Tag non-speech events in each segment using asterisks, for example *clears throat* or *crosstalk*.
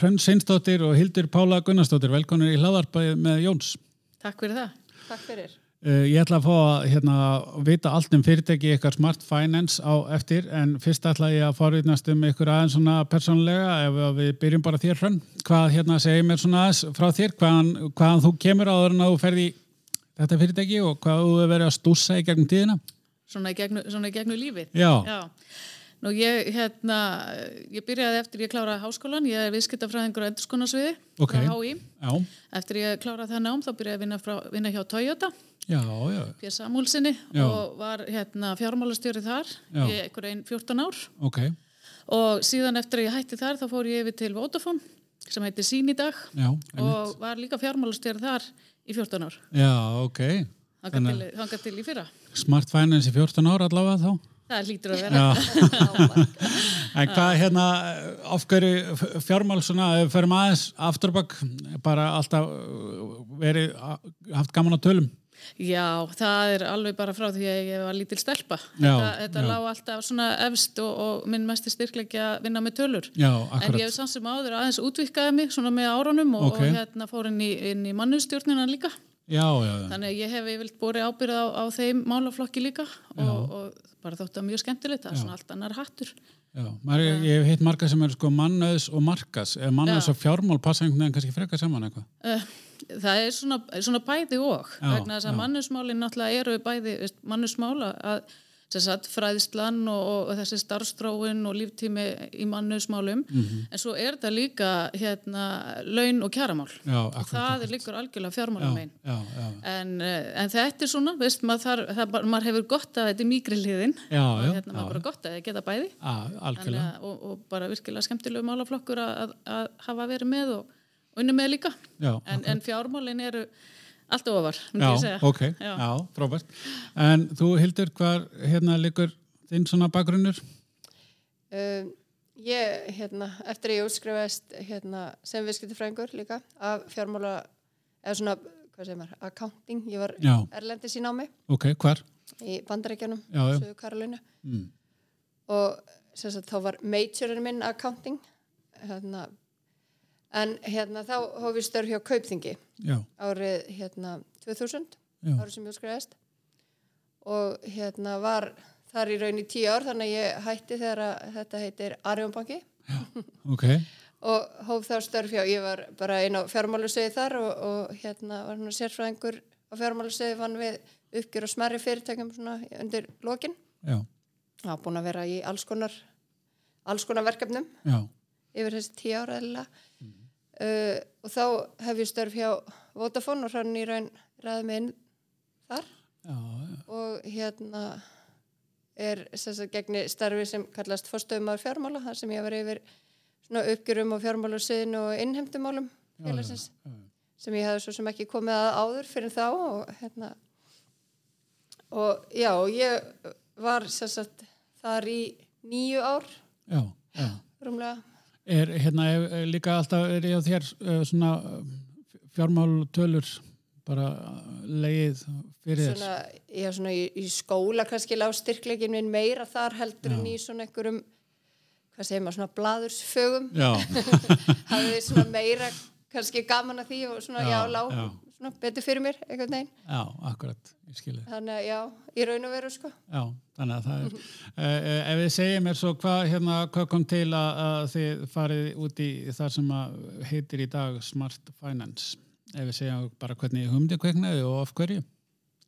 Hrönn Seinsdóttir og Hildur Pála Gunnarsdóttir, velkonur í hlaðarpæði með Jóns. Takk fyrir það. Takk fyrir. Uh, ég ætla að fá að hérna, vita allt um fyrirtæki ykkar Smart Finance á eftir en fyrst ætla ég að forvittnast um ykkur aðeins svona persónlega ef við byrjum bara þér Hrönn. Hvað hérna segir mér svona frá þér, hvaðan, hvaðan þú kemur áður en að þú ferði þetta fyrirtæki og hvað þú hefur verið að stúsa í gegnum tíðina? Svona í gegnu, svona í gegnu lífið. Já. Já. Nú ég, hérna, ég byrjaði eftir ég kláraði háskólan, ég er viðskiptafræðingur og endurskonarsviði Ok. frá HÍ. Eftir ég kláraði það nám þá byrjaði ég að vinna, frá, vinna hjá Toyota, já, já, P. Samúlsinni Já. og var hérna fjármálastjóri þar í einhver einn 14 ár ok, og síðan eftir að ég hætti þar þá fór ég yfir til Vodafone sem heitir Sín í dag og var líka fjármálastjóri þar í 14 ár. já, ok. Þangað til, þangað til í fyrra. Smart Finance í 14 ára allavega þá? Það lítur að vera. *laughs* En hvað hérna, af hverju fjármál svona, förum aðeins afturbakk, bara alltaf uh, verið, haft gaman á tölum? Já, það er alveg bara frá því að ég var lítil stelpa. Já, þetta þetta lág alltaf svona efst og, og minn mesti styrkleiki að vinna með tölur. Já, En akkurat. ég hef samt sem áður aðeins útvikkaði mig svona með árunum og, Ok. og hérna fór inn í, í mannustjórnina líka. Já, já, já. Þannig að ég hef yfirlt borið ábyrð á, á þeim málaflokki líka og, og bara þótt að mjög skemmtilegt. Það er svona allt annar hattur. já. Maður, ég hef hitt marga sem eru sko mannöðs og markas, eða mannöðs og fjármál passa einhvern veginn kannski frekar saman eitthvað. Uh, það er svona, svona bæði og vegna þess að já. mannusmálin náttúrulega eru bæði veist, mannusmála að sagt, fræðslan og, og, og þessi starfstróin og líftími í mannusmálum Mhm. en svo er þetta líka hérna, laun og kjaramál. Já, akkurat. það er líkur algjörlega fjármálum einn en, eh, en þetta er svona veist, maður, þar, það, maður hefur gott að þetta er mýgri hliðin og hérna, maður bara gott að geta bæði. Að- og, og bara virkilega skemmtilegu málaflokkur að, að, að hafa verið með og og unni með líka. Já, en, en fjármálin eru alltaf ofar, myndi Já, ég segja. ok, Já. já, frábært. En þú, Hildur, hvar hérna liggur þinn svona bakgrunnur? Um, ég, hérna, eftir að ég útskrifaðist hérna, sem viðskiptafræðingur líka af fjármála, eða svona, hvað segir maður, accounting, ég var Já. erlendis í námi Ok, hvar? í já. Suðu Karolínu Mm. og sem sagt, þá var majorinn minn accounting hérna, en hérna þá hóf ég störf hjá Kaupþingi Já, árið hérna 2000 Já. árið sem ég útskrifaðist og hérna var þar í raun í tíu ár þannig að ég hætti þegar að þetta heitir Arjónbanki *laughs* ok, og hóf þá störf hjá, ég var bara einn á fjármálusöði þar og, og hérna var hérna sérfræðingur á fjármálusöði vann við uppgjör og smerri fyrirtækjum svona undir lokin. Já, það var búin að vera í alls konar alls konar verkefnum já, yfir þessi tíu ára eða uh, og þá hef ég störf hjá Vodafone og hrann í raun ræði mig inn þar já, já, og hérna er sem sagt gegni starfi sem kallast fórstöðumar fjármála þar sem ég var yfir uppgjörum og fjármálusöðin og innheimtumálum félagsins já. sem ég hafði svo sem ekki komið að áður fyrir þá og hérna og já, ég var sagt þar í nýju ár já, já. rúmlega Er hérna er, er líka alltaf, er ég á þér uh, svona uh, fjármál tölur bara leið fyrir þér? svona, já, svona í, í skóla kannski lág styrkleikin minn meira þar heldur en í svona einhverjum hvað segir maður, svona bladursfögum Já, *laughs* hafði svona meira kannski gaman að því og svona Já, já, lág já. Svona betur fyrir mér einhvern veginn. Já, akkurat, ég skilði. þannig að já, í raun og veru sko. Já, þannig að það er, uh, ef þið segja mér svo hvað, hérna, hvað kom til að, að þið farið út í það sem að heitir í dag Smart Finance, ef við segja bara hvernig humdi kveiknaði og af hverju,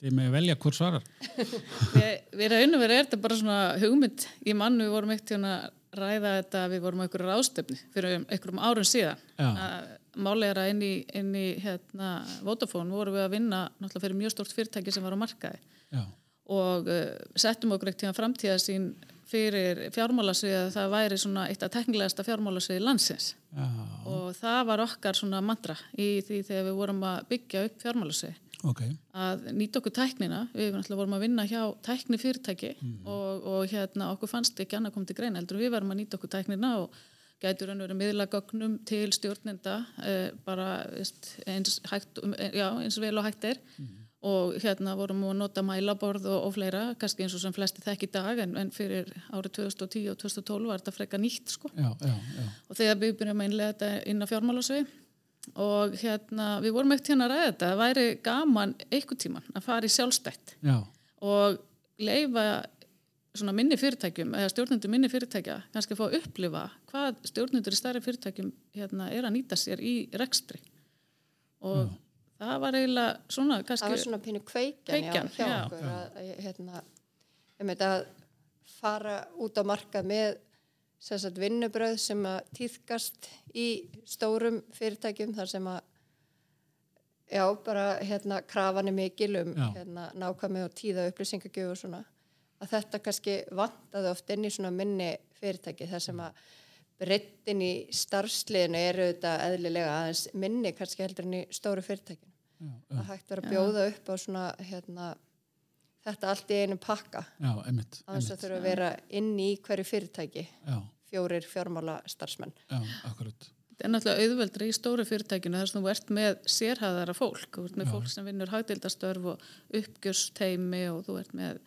þið með velja hvort svarar. *laughs* Við, við raun og verið er þetta bara svona hugmynd. Í mann, við vorum eitt hérna að ræða þetta, við vorum á einhverju ráðstöfni fyrir um einhverjum árum síðan. Já. að máli að inn í, inn í hérna, Vodafone vorum við að vinna náttúrulega fyrir mjög stort fyrirtæki sem var á markaði. Já, og uh, settum okkur eitt tíðan framtíðasín fyrir fjármálasvið að það væri svona eitt af teknilegasta fjármálasviði landsins. Já, og það var okkar svona mantra í því þegar við vorum að byggja upp fjármálasvið. Ok, að nýta okkur tæknina, við náttúrulega vorum að vinna hjá tækni fyrirtæki og, og hérna okkur fannst ekki annað komið til greina heldur við varum að nýta okkur tæknina og gætur hann verið miðlagögnum til stjórnenda eh, bara eins, hægt, já, eins vel og hægt er. Og hérna vorum við að nota mælaborð og, og fleira, kannski eins og sem flesti þekk í dag en, en fyrir árið 2010 og 2012 var þetta freka nýtt sko. Já, já, já. og þegar við byrjum að innlega þetta inn á fjármálasvið og hérna við vorum ekkert hérna að ræða þetta, það væri gaman einhvern tíman að fara í sjálfstætt já, og leifa minni fyrirtækjum eða stjórnendur minni fyrirtækja kannski að fá að upplifa hvað stjórnendur í stærri fyrirtækjum hérna, er að nýta sér í rekstri og það var eiginlega svona kannski það var svona pínu kveikjan, Kveikjan, já, hjá já. okkur að, hérna, ég meit að fara út á markað með sem sagt, vinnubröð sem að týðkast í stórum fyrirtækjum þar sem að já, bara hérna krafan er mikil um Já. hérna, nákvæmi og tíða upplýsingagjöf og svona að þetta kannski vantaði oft inn í svona minni fyrirtæki þar sem að breyttin í starfsliðinu eru þetta eðlilega aðeins minni kannski heldur en í stóru fyrirtækinu. Að hægt vera að bjóða upp á svona hérna, þetta allt í einu pakka. Já, einmitt, að þess einmitt. að þurfa að vera inn í hverju fyrirtæki. Já, fjórir fjármála starfsmenn já, akkurat. Þetta er náttúrulega auðveldri í stóru fyrirtækinu þar sem þú ert með sérhæðara fólk, þú ert með fólk sem vinnur hagdildastörf og uppgjörsteimi og þú ert með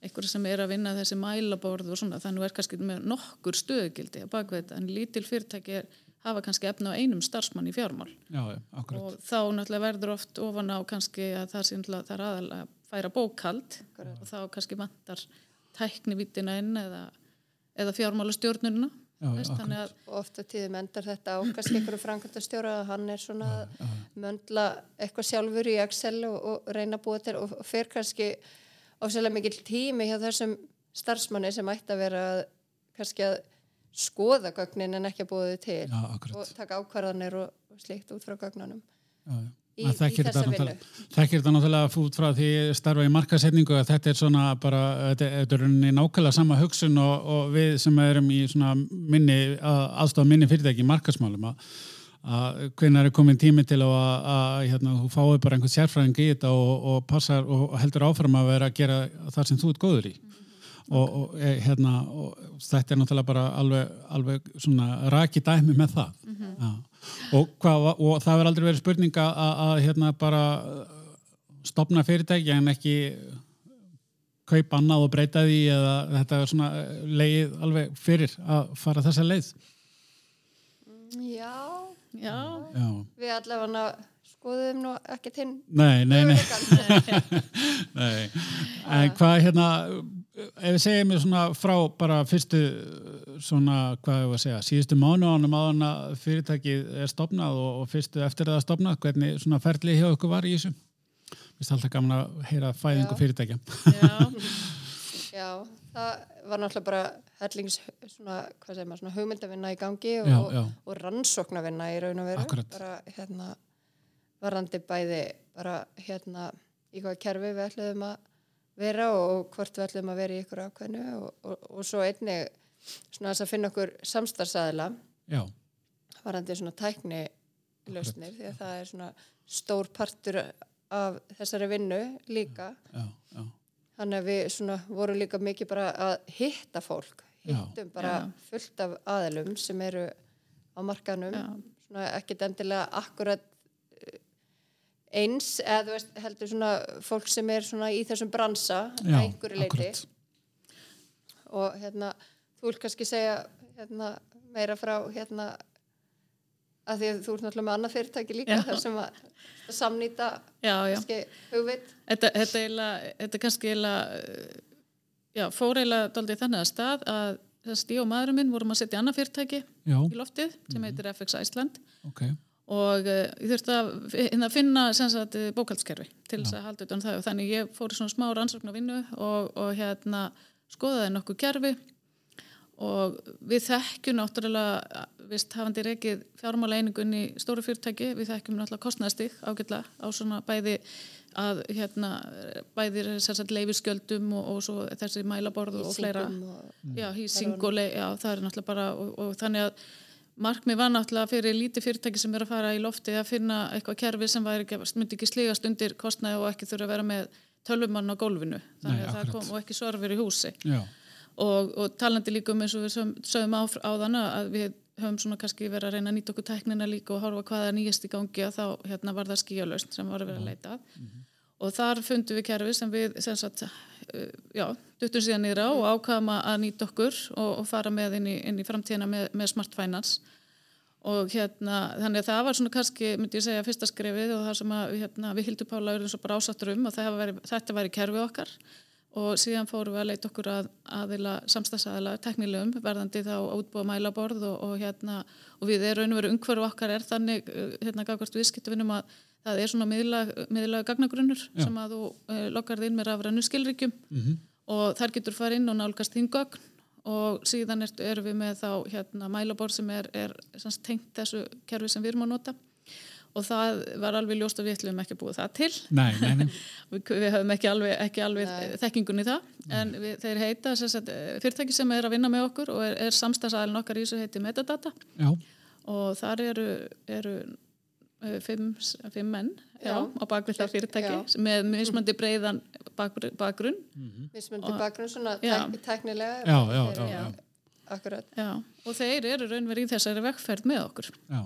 einhverju sem er að vinna þessi mælaborð og svona, þannig er kannski með nokkur stöðugildi að baka þetta, en lítil fyrirtæki er, hafa kannski efna á einum starfsmann í fjármál. Já, já, og þá náttúrulega verður oft ofan á kannski að það, sé, náttúrulega- það er aðalega að færa bókald og þá kannski vantar tæknivítina inn eða, eða fjármála stjórnununa Já, já, þannig að og ofta tíðum endar þetta á kannski einhverju framkvæmtastjóra að hann er svona að möndla eitthvað sjálfur í Excel og, og reyna að búa til og og fer kannski ofsælega mikill tími hjá þessum starfsmanni sem ætti að vera kannski að skoða gögnin en ekki að búa þau til Já, og taka ákvarðanir og, og slíkt út frá gögnunum Já, já. í, í þessa vinnu. þekkir þetta náttúrulega út frá því starfa í markasetningu að þetta er svona bara, þetta er- nákvæmlega sama hugsun og, og við sem erum í svona minni, aðstofa minni fyrirtæki í markasmálum að, að hvenær er komin tími til að, að hérna, þú fáið bara einhvern sérfræðing í þetta og, og passar og heldur áfram að vera að gera það sem þú ert góður í. Og, og, e, hérna, og þetta er náttúrulega bara alveg, alveg svona raki dæmi með það. Já. og, hvað, og það verður aldrei verið spurning að, að, hérna bara stopna fyrirtæki en ekki kaupa annað og breyta því eða þetta er svona uh, leið alveg fyrir að fara þessa leið. Já, já, Já, við allavega skoðum nú ekki þinn nei, nei, nei, *laughs* nei. en hvað hérna ef við segjum við svona frá bara fyrstu svona, hvað ég var að segja síðustu mánuðanum áðan að fyrirtækið er stopnað og, og fyrstu eftir að það stopnað hvernig svona ferli hjá ykkur var í þessu? Mér finnst alltaf gaman að heyra fæðingu fyrirtækja. Já, *laughs* Já, það var náttúrulega bara hellings svona, hvað segir maður, svona hugmyndavinna í gangi og, Já, og, já. og rannsóknarvinna í raun og veru. Bara hérna varandi bæði bara hérna í hvaða kerfi við ætluðum að vera og hvort við ætluðum að vera í ykkur ákveðnu og, og, og svo einnig svona þess að finna okkur samstarfsæðila varandi svona tækni lausnir því að það er svona stór partur af þessari vinnu líka. já, já, Þannig að við svona vorum líka mikið bara að hitta fólk, Já. hittum bara fullt af aðilum sem eru á markanum, Já. svona ekkit endilega akkurat eh, eins, eða þú veist, heldur svona fólk sem er svona í þessum bransa já einhverju leiti akkurat. og hérna, þú vil kannski segja hérna, meira frá hérna að því að þú ert náttúrulega með annað fyrirtæki líka Já. þar sem að, samnýta já, já. kannski hugvit. Þetta, þetta, eiginlega, þetta er kannski eiginlega, eh, já, fór eiginlega daldið þannig að stað að þess ég og maðurinn minn vorum að setja annað fyrirtæki Já, í loftið sem heitir FX Iceland. Ok, og uh, ég þurfti að finna, finna sem sagt, eh, bókaldskerfi til þess að halda utan það. Og þannig ég fór í svona smá rannsóknar vinnu og, og hérna skoðaði nokkuð kerfi. Og við þekkjum náttúrulega vist hafandi reikið fjármála einingun í stóru fyrirtæki, við þekkjum náttúrulega kostnæðstig ágætlega á svona bæði að hérna bæði sérstaklega leifiskjöldum og, og svo þessi mælaborð og fleira. Hýsingum og- já, hýsing og leið, já, það er náttúrulega bara og, og þannig að markmið var náttúrulega fyrir lítið fyrirtæki sem er að fara í lofti að finna eitthvað kerfi sem væri ekki, myndi ekki sligast undir kostnaði og ekki þurfa að vera með tölvumann á gólfinu. Þannig Nei, að það akkurat. kom og ekki sorfir í húsi. Já, og, og talandi líka um eins og við sögum, á, á þannig að við höfum svona kannski verið að reyna að nýta okkur tæknina líka og horfa hvað er nýjast í gangi og þá hérna var það skíjalaust sem var að vera að leita að. Og þar fundum við kerfi sem við sem sagt, uh, já, duttum síðan á og ákvaðum að nýta okkur og, og fara með inn í, inn í framtíðina með, með Smart Finance. Og hérna, þannig að það var svona kannski, myndi ég segja, fyrsta skrefið og það sem að hérna, við hildum Pála auðvitað svo bara ásattur um að veri, þetta væri kerfið okkar og síðan fórum við að leita okkur að aðila samstagsæðila teknilegum verðandi þá útbúa mælaborð og, og hérna og við erum verið umhverju okkar er þannig hérna gafkvæmst viðskiptuvinnum að það er svona miðlaga gagnagrunnur Já. sem að þú uh, lokkar þinn með rafrænu skilríkjum mm -hmm. og þar getur farið inn og nálgast þín gögn og síðan erum við með þá hérna mælaborð sem er, er tengt þessu kerfi sem við erum að nota og það var alveg ljóst að við ætlum ekki að búa það til. Nei, nei, nei. *laughs* við, við höfum ekki alveg, ekki alveg þekkingun í það. En við, þeir heita sagt, fyrirtæki sem er að vinna með okkur og er, er samstagsæðin okkar í þessu heiti Metadata. Já. og þar eru, eru eh, fimm, fimm menn já, á bakvið það fyrirtæki já. með mismandi breiðan bakgrunn. Mm -hmm. mismandi bakgrunn svona teknilega já, akkurat og þeir eru raunverið í þessari vekkferð með okkur. Já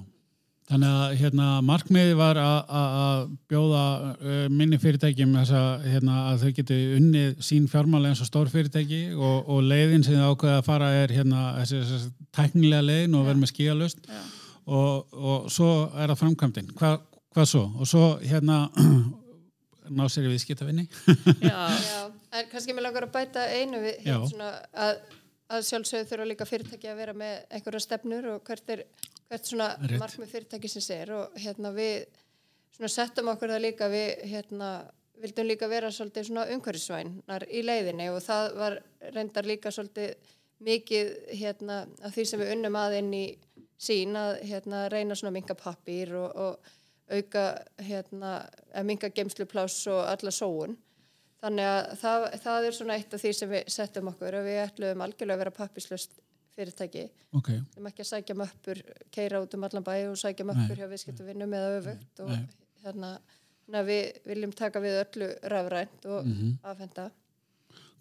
Þannig að hérna, markmiði var að bjóða uh, minni fyrirtækjum þessa, hérna, að þau geti unnið sín fjármáli eins og stór fyrirtæki og, og leiðin sem þau ákveða að fara er hérna, þessi, þessi tæknilega leiðin og verður með skíalust og, og svo er það framkvæmdinn. Hva, hvað svo? Og svo hérna *clears throat* ná sér við skitafinni. *laughs* Já, já. En kannski mér langar að bæta einu við hérna, svona, að, að sjálfsögðu þurfa líka fyrirtæki að vera með einhverja stefnur og hvert er hvert svona Rétt. markmið fyrirtæki sem sér og hérna við svona settum okkur það líka við hérna vildum líka vera svolítið svona umhverfisvænar í leiðinni og það var reyndar líka svolítið mikið hérna af því sem við unnum að inn í sín að hérna reyna svona minga pappir og, og auka hérna minga gemsluplás og alla sóun þannig að það, það er svona eitt af því sem við settum okkur og við ætlum algjörlega að vera pappislust fyrirtæki okay. við erum ekki að sækja möppur keira út um allan bæ og sækja möppur hjá viðskiptuvinnum eða öfugt og hérna við viljum taka við öllu rafrænt og mm -hmm. afhenda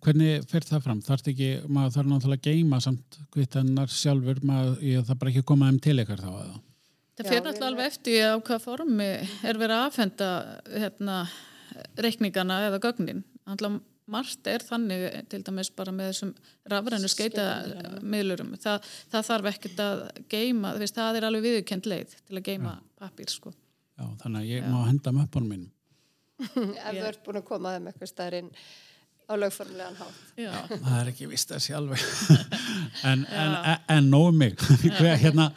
Hvernig fer það fram? Þarf ekki, maður þarf náttúrulega að geima samt hvittannar sjálfur, maður, ég, það bara ekki að koma um til ykkar þá eða? Það fyrir náttúrulega alveg eftir á hvað formi er verið að afhenda hérna, reikningana eða gögnin. Að margt er þannig til dæmis bara með þessum rafrænu skeita miðlurum, það, það þarf ekkert að geima, veist, það er alveg viðkend leið til að geima pappir sko. Já, þannig að ég Já. má henda með uppbónum mínum. *laughs* Ef þú ert búin að koma þeim eitthvað stærinn á lögformlegan hátt. Já. það er ekki vist að sjálf *laughs* en, en, en, en nógu mig. *laughs* Hérna,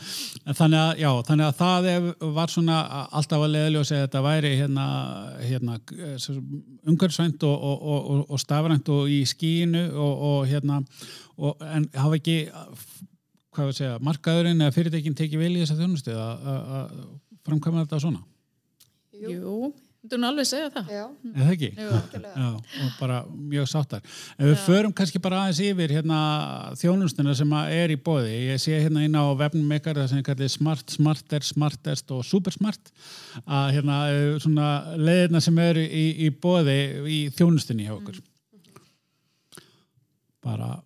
þannig, að, já, þannig að það var svona alltaf að leðilega að segja að þetta væri hérna, hérna umhverfsvænt og, og, og, og stafrænt og í skínu hérna, en hafa ekki hvað við segja, markaðurinn eða fyrirtekin tekið vel í þessa þjónustu að framkvæma þetta svona? Jú Þú erum alveg að segja það. Já. Eða ekki? Jú, Já, og bara mjög sáttar. En við Já. förum kannski bara aðeins yfir hérna þjónustuna sem er í bóði. Ég sé hérna inn á vefnum ykkar það sem ég kalli smart, smarter, smartest og supersmart að hérna svona leðina sem eru í, í bóði í þjónustunni hjá okkur. Bara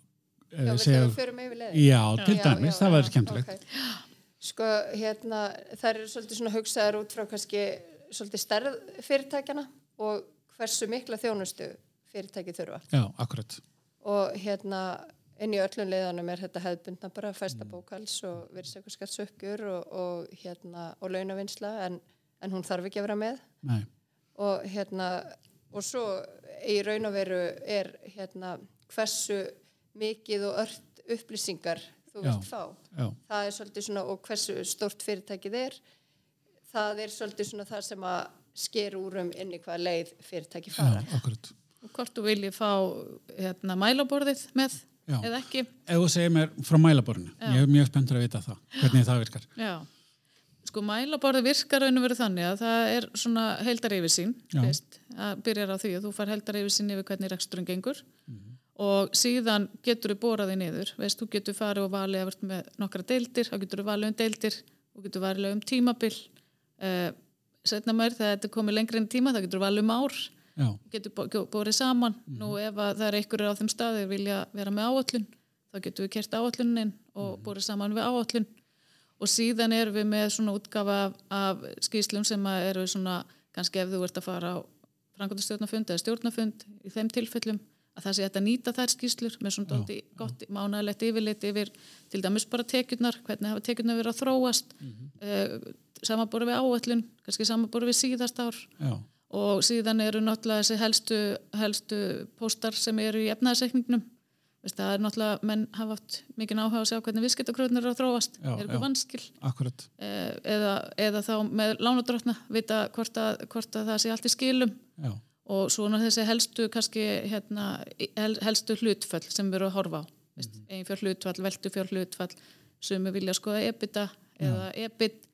Já, við segja, förum yfir leðin. Já, til dæmis, það verður skemmtilegt. Okay. Sko, hérna, það eru svolítið svona hugsaðar út frá kannski svolítið stærð fyrirtækjana og hversu mikla þjónustu fyrirtæki þurfa. Já, akkurat. Og hérna inn í öllum leiðanum er þetta hefðbundna bara fæsta mm. og virðsækurskattsökkjur og, og hérna og launavinsla en, en hún þarf ekki að vera með. Nei. Og hérna og svo í raun og veru er hérna hversu mikið og ört upplýsingar þú vilt fá. Já. Það er svolítið svona og hversu stort fyrirtækið er það er svolítið svona það sem að sker úrum inn í hvað leið fyrirtæki fara. Já, akkurat. Og hvort þú viljið fá hérna, mælaborðið með Já. eða ekki? Ef þú segir mér frá mælaborðinu, Já. ég er mjög spenntur að vita það, hvernig það virkar. Já, sko mælaborðið virkar raun og verið þannig að það er svona heldar yfir sín, veist, að byrjar á því að þú far heldar yfir sín yfir hvernig reksturinn gengur mm og síðan getur þú bóraðið niður, veist, þú getur farið og valið með nokkra deildir, þá getur þú valið um deildir, þú getur valið um tímabill uh, setna mér þegar þetta komið lengri enn tíma það getur valið um ár Já. getur bórið saman mm. nú ef það er einhverjur á þeim staði vilja vera með áallun þá getur við kert áallunin og mm. bórið saman við áallun og síðan erum við með svona útgafa af, af skýslum sem eru svona kannski ef þú ert að fara á frangotastjórnafund eða stjórnafund í þeim tilfellum að það sé að nýta þær skýslur með svona dálítið gott mánægilegt yfirlit yfir til dæmis bara tekjurnar, hvernig hafa tekjurnar verið að þróast mm -hmm. uh, samanbúru við áallun, kannski samanbúru við síðast ár. Já, og síðan eru náttúrulega þessi helstu, helstu póstar sem eru í efnaðarsekningnum það er náttúrulega, menn hafa haft mikið áhuga að sjá hvernig viðskiptakröðnir eru að þróast. Já, er já. eitthvað vanskil? Eh, eða, eða þá með lánadrottna vita hvort að, hvort að það sé allt í skilum. Já, og svona þessi helstu kannski hérna, hel, helstu hlutfall sem við erum að horfa á mm -hmm. einn fjör hlutfall, veldu fjör hlutfall sem við vilja skoða ebita eða ebit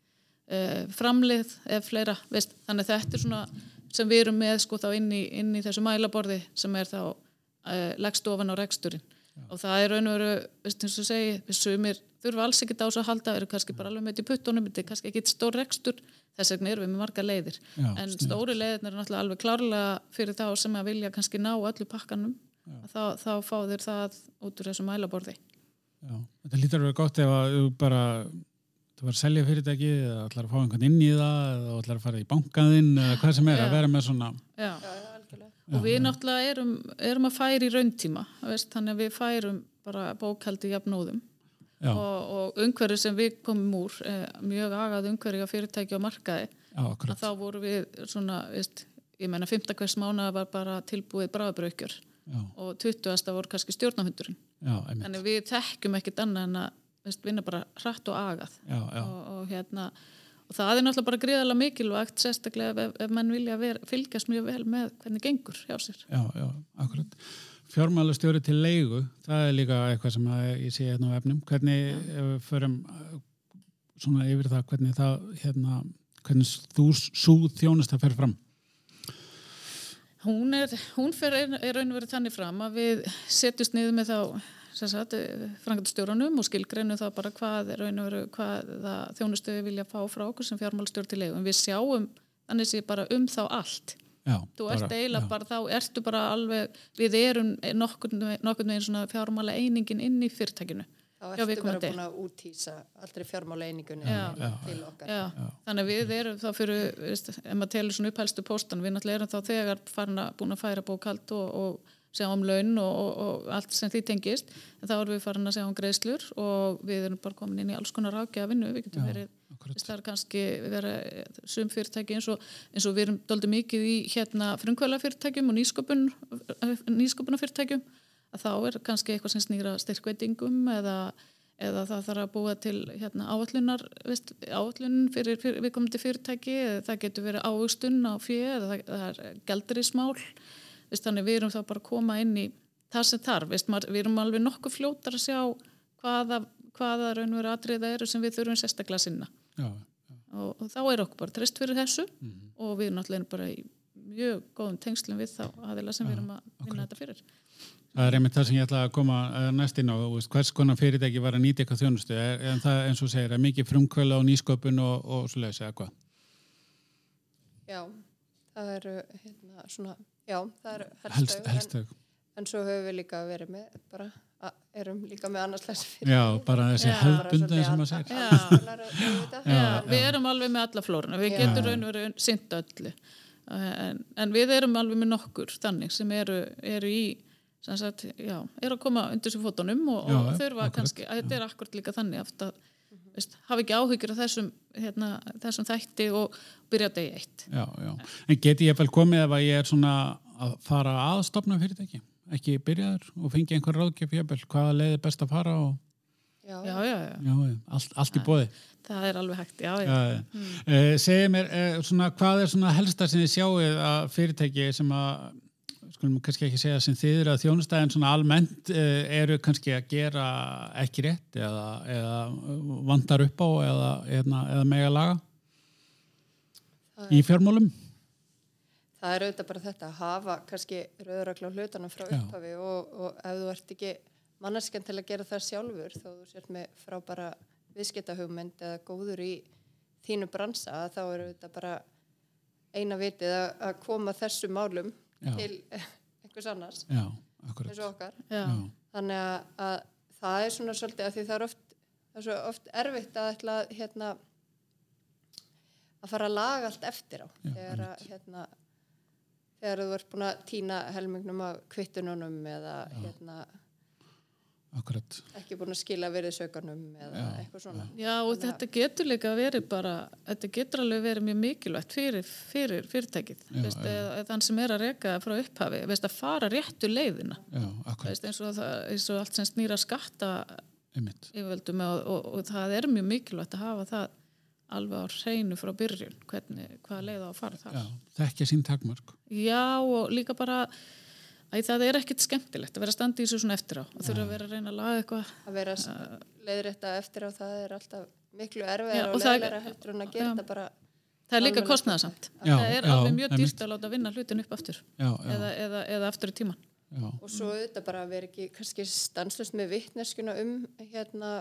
uh, framlið eða fleira veist. þannig þetta er svona sem við erum með sko þá inn í, inn í þessu mælaborði sem er þá uh, leggst ofan á reksturinn og það er raun og veru, veist eins og segi við sumir þurfa alls ekkert á þessu að halda eru kannski bara alveg með í puttunum, þetta er kannski ekki stór rekstur, þess vegna erum við með marga leiðir. Já, en sniðugt. stóri leiðirna eru náttúrulega alveg klárlega fyrir þá sem að vilja kannski ná öllu pakkanum að þá, þá fá þeir það út úr þessu mælaborði. Já Þetta lítur að vera gott ef að þú bara þú var að selja fyrirtæki eða ætlar að fá einhvern inn í það eða ætlar að fara í bankaðinn eða hvað sem er að Já. vera með svona Já. Já, já, algjörlega. Og við náttúrulega erum, erum að færa í rauntíma veist, þannig að við færum bara bókaldi jafnóðum og, og umhverju sem við komum úr eh, mjög agað umhverju á fyrirtæki og markaði. Já, að þá voru við svona, veist, ég menna 15 hvers mánuða var bara tilbúið bráðabraukjör Já, og 20. voru kannski einmitt. Þannig við þekkjum ekkert annað en að veist, vinna bara hratt og agað. Já, já, og, og hérna og það er náttúrulega bara gríðarlega mikilvægt sérstaklega ef, ef mann vilja ver, fylgjast mjög vel með hvernig gengur hjá sér. Já, já, akkurat. Fjármálastjóri til leigu, það er líka eitthvað sem að ég sé hérna á efnum. Hvernig ef við förum uh, svona yfir það hvernig það hérna, hvernig þú sú þjónust að fer fram? Hún er, hún fer er, er raun og verið þannig fram að við setjumst niður með þá frangatastjórunum og skilgreinum þá bara hvað er raun og verið hvað þjónustu við vilja fá frá okkur sem fjármálastjóri til leigu en við sjáum þannig sé bara um þá allt. Já, þú ert eiginlega já, bara þá ertu bara alveg við erum nokkurn veginn svona fjármála einingin inn í fyrirtækinu Þá Já, ertu bara búin að útýsa aldrei fjármála einingunni Já. til, okkar. Já, þannig að við erum þá fyrir, veist, ef maður telur svona upphælstu póstan, við náttúrulega erum þá þegar farin að búin að færa bókald og, og sjá um laun og, og, og allt sem því tengist, en þá erum við farin að sjá um greiðslur og við erum bara komin inn í alls konar rákjaða vinnu, við getum Já, verið það er kannski vera sum fyrirtæki eins og, eins og við erum doldið mikið í hérna frumkvæla fyrirtækjum og nýsköpun nýsköpuna fyrirtækjum að þá er kannski eitthvað sem snýra styrkveitingum eða, eða það þarf að búa til hérna áallunar áallun fyrir, fyrir viðkomandi fyrirtæki eða það getur verið ávöxtun á fjö eða það, það er gældurismál veist, þannig við erum þá bara að koma inn í það sem þarf, veist, maður, við erum alveg nokkuð fljótar að sjá hvaða, hvaða raun og veru atriða eru sem við þurfum sérstaklega að sinna. Já, og, og þá er okkur bara treyst fyrir þessu og við erum náttúrulega bara í mjög góðum tengslum við þá aðila sem við erum að vinna þetta fyrir. Það er einmitt það sem ég ætla að koma eh, næst inn á, þú veist, hvers konar fyrirtæki var að nýta eitthvað þjónustu, er, en það eins og segir, er mikið frumkvöla og nýsköpun og, og svo leiðis eða hvað? Já, það eru hérna svona, já, það eru Helst, helstau, helst en, en svo höfum við líka verið með bara, að, erum líka með annars Já, bara þessi Já. hefðbundin sem maður segir. Já. *laughs* Við erum alveg með alla flóruna, við Já. getum raun og verið sint öllu en, en við erum alveg með nokkur þannig sem eru, eru í sem sagt, já, eru að koma undir sér fótunum og, og þurfa akkurat, kannski, að þetta er akkurat líka þannig aft að veist, hafa ekki áhyggjur af þessum, hérna, þessum þætti og byrja degi eitt. Já, já. En geti ég vel komið ef að ég er svona að fara að stopna fyrirtæki, ekki byrjaður og fengi einhver ráðgjöf jafnvel, hvaða leið er best að fara og já, Já, já, já, já, já, allt, allt í bóði. það er alveg hægt, já, já. Já, já. Mm. segið mér, uh, svona, hvað er svona helsta sem þið sjáuð að fyrirtæki sem að, skulum kannski ekki segja sem þið eru að þjónustæðin svona almennt uh, eru kannski að gera ekki rétt eða, eða vandar upp á eða, eða, eða mega laga í fjármálum? það er auðvitað bara þetta að hafa kannski rauðrakla hlutanum frá upphafi og, og ef þú ert ekki manneskjan til að gera það sjálfur þó þú sért með frábara viðskiptahugmynd eða góður í þínu bransa þá er auðvitað bara eina vitið að, að koma þessu málum Já. til *laughs* einhvers annars Já, eins og okkar. Já. Já, þannig að, að það er svona svolítið að því það er oft, það er svo oft erfitt að ætla hérna að fara að laga allt eftir á. Já, þegar að hérna þegar þú ert búin að týna helmingnum af kvittununum eða hérna, akkurat. Ekki búin að skila virðisaukanum eða eitthvað svona. Já. Og þetta getur líka verið bara, þetta getur alveg verið mjög mikilvægt fyrir, fyrir fyrirtækið, veist, eða, þann sem er að reka frá upphafi, veist, að fara réttu leiðina, já, akkurat, veist, eins, og það, eins og allt sem snýra skatta einmitt. yfirvöldum og, og, og það er mjög mikilvægt að hafa það alveg á hreinu frá byrjun, hvernig, hvaða leið á að fara þar. já, þekkja sín takmörk. Já og líka bara Æ, það er ekkit skemmtilegt að vera að standa í þessu svona eftir á. Og þurfa að vera að reyna að laga eitthvað. Að vera uh, leiðrétta eftir á það er alltaf miklu Já, erfiðar og og það- leiðilega heldur en að gera þetta bara það er líka kostnæðasamt það er já, alveg mjög dýrt að láta vinna hlutin upp aftur já, já, eða, eða, eða aftur í tíman já, og svo auðvitað bara að vera ekki kannski stanslust með vittneskuna um hérna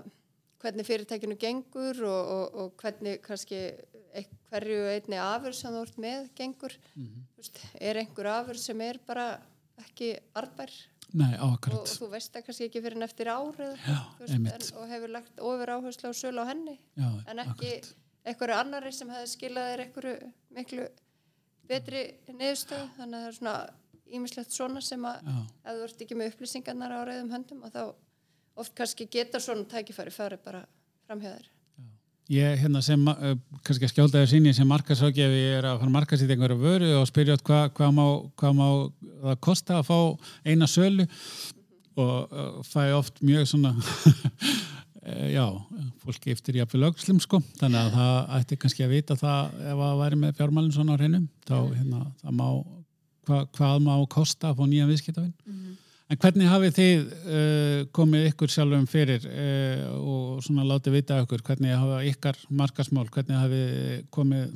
hvernig fyrirtækinu gengur og, og, og hvernig kannski hverju einni afur sem þú ert með gengur. Þú veist, er einhver afur sem er bara ekki arbær nei, og, og þú veist það kannski ekki fyrir en eftir árið og hefur lagt ofur áherslu á sölu á henni? Já, en ekki akkurat. einhverju annari sem hefði skilað þér einhverju miklu betri niðurstöðu? Þannig að það er svona ímislegt svona sem að ef þú ert ekki með upplýsingarnar á reyðum höndum og þá oft kannski geta svona tækifæri farið bara framhjá þér Ég, hérna sem, uh, kannski að skjáltaði síni sem markasrákjafi er að fara markasýtt einhverju vöru og spyrja hvað hva má, hva má það kosta að fá eina sölu og uh, fæ oft mjög svona *laughs* eh, já, fólki eftir jafnvel aukslum sko, þannig að það ætti kannski að vita það ef að væri með fjármálinn svona á hreinum, þá hérna, það má hva, hvað má kosta að fá nýjan viðskiptavinn En hvernig hafið þið uh, komið ykkur sjálfum fyrir uh, og svona látið vita ykkur, hvernig hafa ykkar markasmál, hvernig hafið komið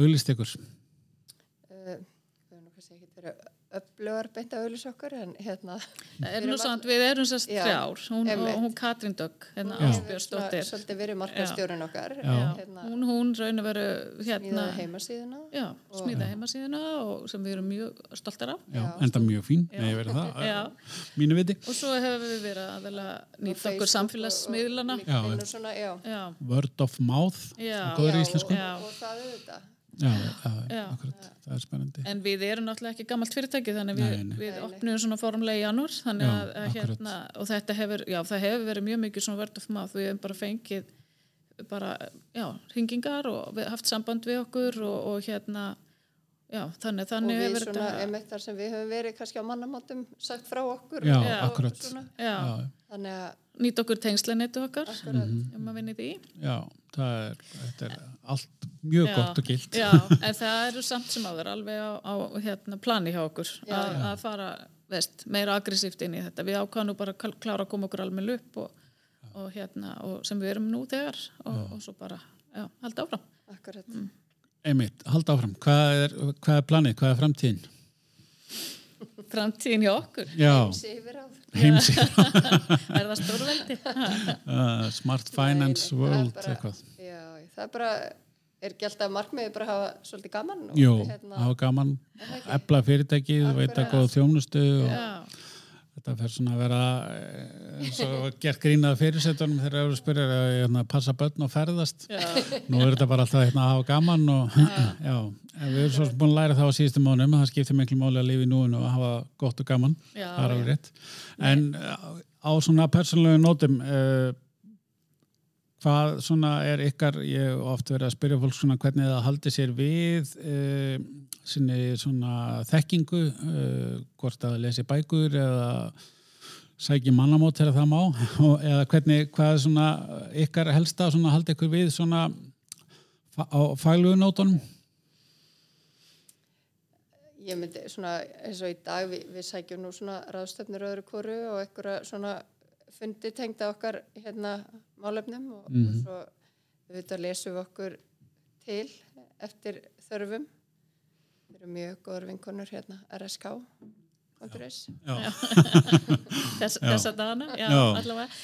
auglist ykkur? uh, við erum nú kannski ekki verið öflugar beint að auðlis okkur en hérna Það er nú samt, við erum sérst Já, þrjár. Hún, og hún Katrín Dögg hérna svolítið verið markastjórun okkar hérna, hún, hún raun að veru hérna smíðaði heimasíðuna. Já, smíða heimasíðuna og sem við erum mjög stoltar af. Já, enda mjög fín, nei, verið það, *laughs* Já. mínu viti. og svo hefur við verið að og nýta okkur samfélagsmiðlana. og, og, og Word of mouth, Já. góður Já, íslensku. Já. og, og það auðvitað. Já, já, Já. akkurat, það er spennandi. en við erum náttúrulega ekki gammalt fyrirtæki þannig við, Nei, nei. við opnum svona formlega í janúar þannig Já, að, hérna og þetta hefur, já það hefur verið mjög mikið svona word of mouth. Við hefum bara fengið bara, já, hringingar og við, haft samband við okkur og, og hérna já, þannig, og þannig við hefur svona, þetta einmitt þar sem við höfum verið kannski á mannamáttum sagt frá okkur Já, og, akkurat. svona. já, Já, þannig að nýta okkur tengsleinetu okkar akkurat, um að vinna í því. Já, er, þetta er allt mjög Já, gott og gilt. já, en það eru samt sem áður alveg á, á hérna, plani hjá okkur Já, að, að fara veist, meira aggressíft inn í þetta við ákvæðum bara að klára að koma okkur alveg upp og, og, hérna, og sem við erum nú þegar og, og svo bara já, halda áfram akkurat. Mm. Einmitt, halda áfram, hvað er, hvað er planið, hvað er framtíðin? Framtíðin hjá okkur. Sé yfir á heimsík, er það stórveldi? *laughs* Uh, Smart Finance Nei, nei, það er World, bara- eitthvað. Já, það er bara, er ekki alltaf markmiði bara að hafa svolítið gaman og Jú, hérna, hafa gaman, ebla fyrirtækið, veita góð þjónustu og já, þetta fer svona að vera eh, gert grínað fyrirsetunum þegar það eru að spyrja að hérna, passa börn og ferðast. já, Nú er þetta bara alltaf hérna, að hafa gaman og já, *clears throat* við erum svo búin að læra það á síðustu mánum, það skiptir miklu máli að lifa í núinu og hafa gott og gaman, Já, það er alveg rétt. En eh, á svona persónulegu nótum, uh, hvað svona er ykkar, ég hef oft verið að spyrja fólk svona hvernig það haldi sér við uh, sinni svona þekkingu, uh, hvort að lesi bækur eða sæki mannamót þegar það má *laughs* og, eða hvernig, hvað er svona ykkar helsta svona haldi ykkur við svona á faglugu nótunum? Ég myndi svona eins og í dag við, við sækjum nú svona ráðstöfnir öðru koru og einhverja svona fundi tengda okkar hérna málefnum og, og svo auðvitað lesum við okkur til eftir þörfum. Við erum mjög góður vinkonur hérna RSK. *laughs* Þess, þessa dagana já,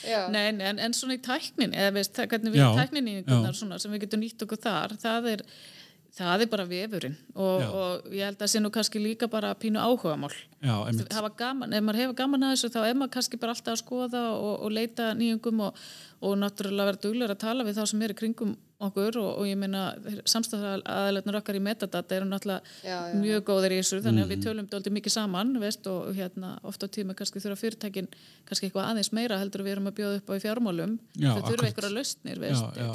Já. Nei, nei, en, en svona í tæknin eða veist, hvernig við Já. tækninýningunar Já. svona sem við getum nýtt okkur þar það er, það er bara vefurinn og, og ég held að sé nú kannski líka bara pínu áhugamál. Já, einmitt. hafa gaman, ef maður hefur gaman að þessu þá er maður kannski bara alltaf að skoða og, og leita nýjungum og, og náttúrulega vera duglegur að tala við þá sem er í kringum okkur og, og ég meina samstæðaðalegnar okkar í metadata eru náttúrulega Já, já. mjög góðir í þessu þannig að við tölum dálítið mikið saman veist, og hérna oft á tíma kannski þurfa fyrirtækin kannski eitthvað aðeins meira heldur við erum að bjóða upp á í fjármálum. Já, þau þurfa einhverja lausnir,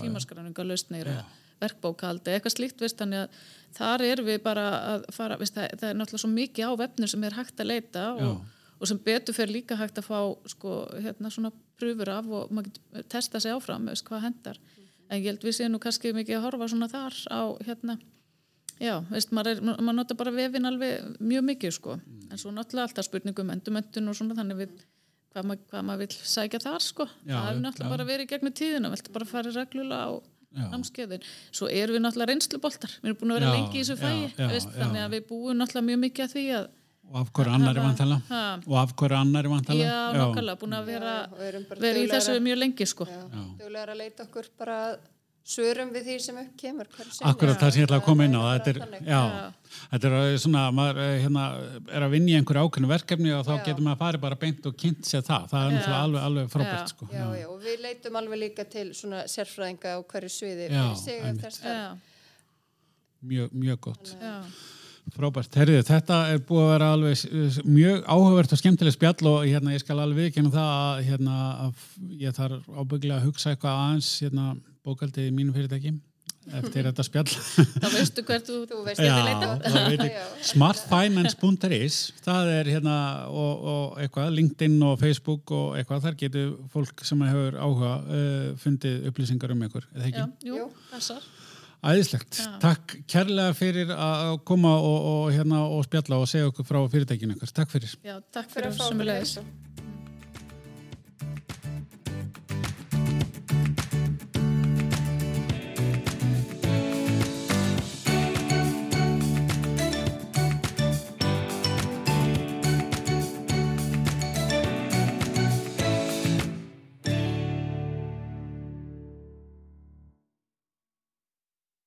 tímaskráninga lausnir verkbókaldi, eitthvað slíkt veist, þannig að þar erum við bara að fara veist, það, það er náttúrulega svo mikið á vefnum sem er hægt að leita og, og sem betur fyrir líka hægt að fá sko, hérna svona pröfur af og maður getur testa sig áfram veist, hvað hendar en ég held við séum nú kannski mikið að horfa svona þar á hérna já, veist, maður, er, maður nota bara vefin alveg mjög mikið sko en svo náttúrulega alltaf spurningum endumöntun og svona þannig við hvað, mað, hvað maður vil sækja þar sko Já, það já. náttúrulega bara verið gegnum tíðina viltu bara fara reglulega á. Námskeiðin. Svo erum við náttúrulega reynsluboltar. Við erum búin að vera Já, lengi í þessu fæi þannig að við búum náttúrulega mjög mikið að því að og af hverju annari hafa- vantala og af hverju annari vantala já, nákvæmlega, búin að vera, Já, vera í þessu mjög lengi sko. Já, duglegar að leita okkur bara að svörum við því sem upp kemur. Akkurat það sem ég ætla að koma inn á þetta er, já, þetta er uh, svona maður uh, hérna, er að vinna í einhverju ákveðnu verkefni og þá Já. getur maður að fara bara beint og kynnt sér það, það er náttúrulega alveg, alveg frábært sko. Já, já, og við leitum alveg líka til svona sérfræðinga á hverju sviði mjög, mjög gott. Já, frábært, herriði, þetta er búið að vera alveg s- mjög áhugavert og skemmtileg spjall og hérna, ég skal alveg viðkynna það að, hérna, að ég þarf ábygglega að hugsa eitthvað aðeins hérna, bókaldið í mínu fyrirtæki eftir þetta spjall þá veistu hvert þú, þú veist Já, ég veit ég. *laughs* Já. smartfinance.is það er hérna og, og eitthvað, LinkedIn og Facebook og eitthvað, þar getur fólk sem hefur áhuga uh, fundið upplýsingar um ykkur, eða já, ekki? jú, Jú. þessar Æðislegt, Já. takk kærlega fyrir að koma og, og, hérna, og spjalla og segja okkur frá fyrirtækinu ykkur, takk fyrir já, takk fyrir fyrir að fá heimsókn.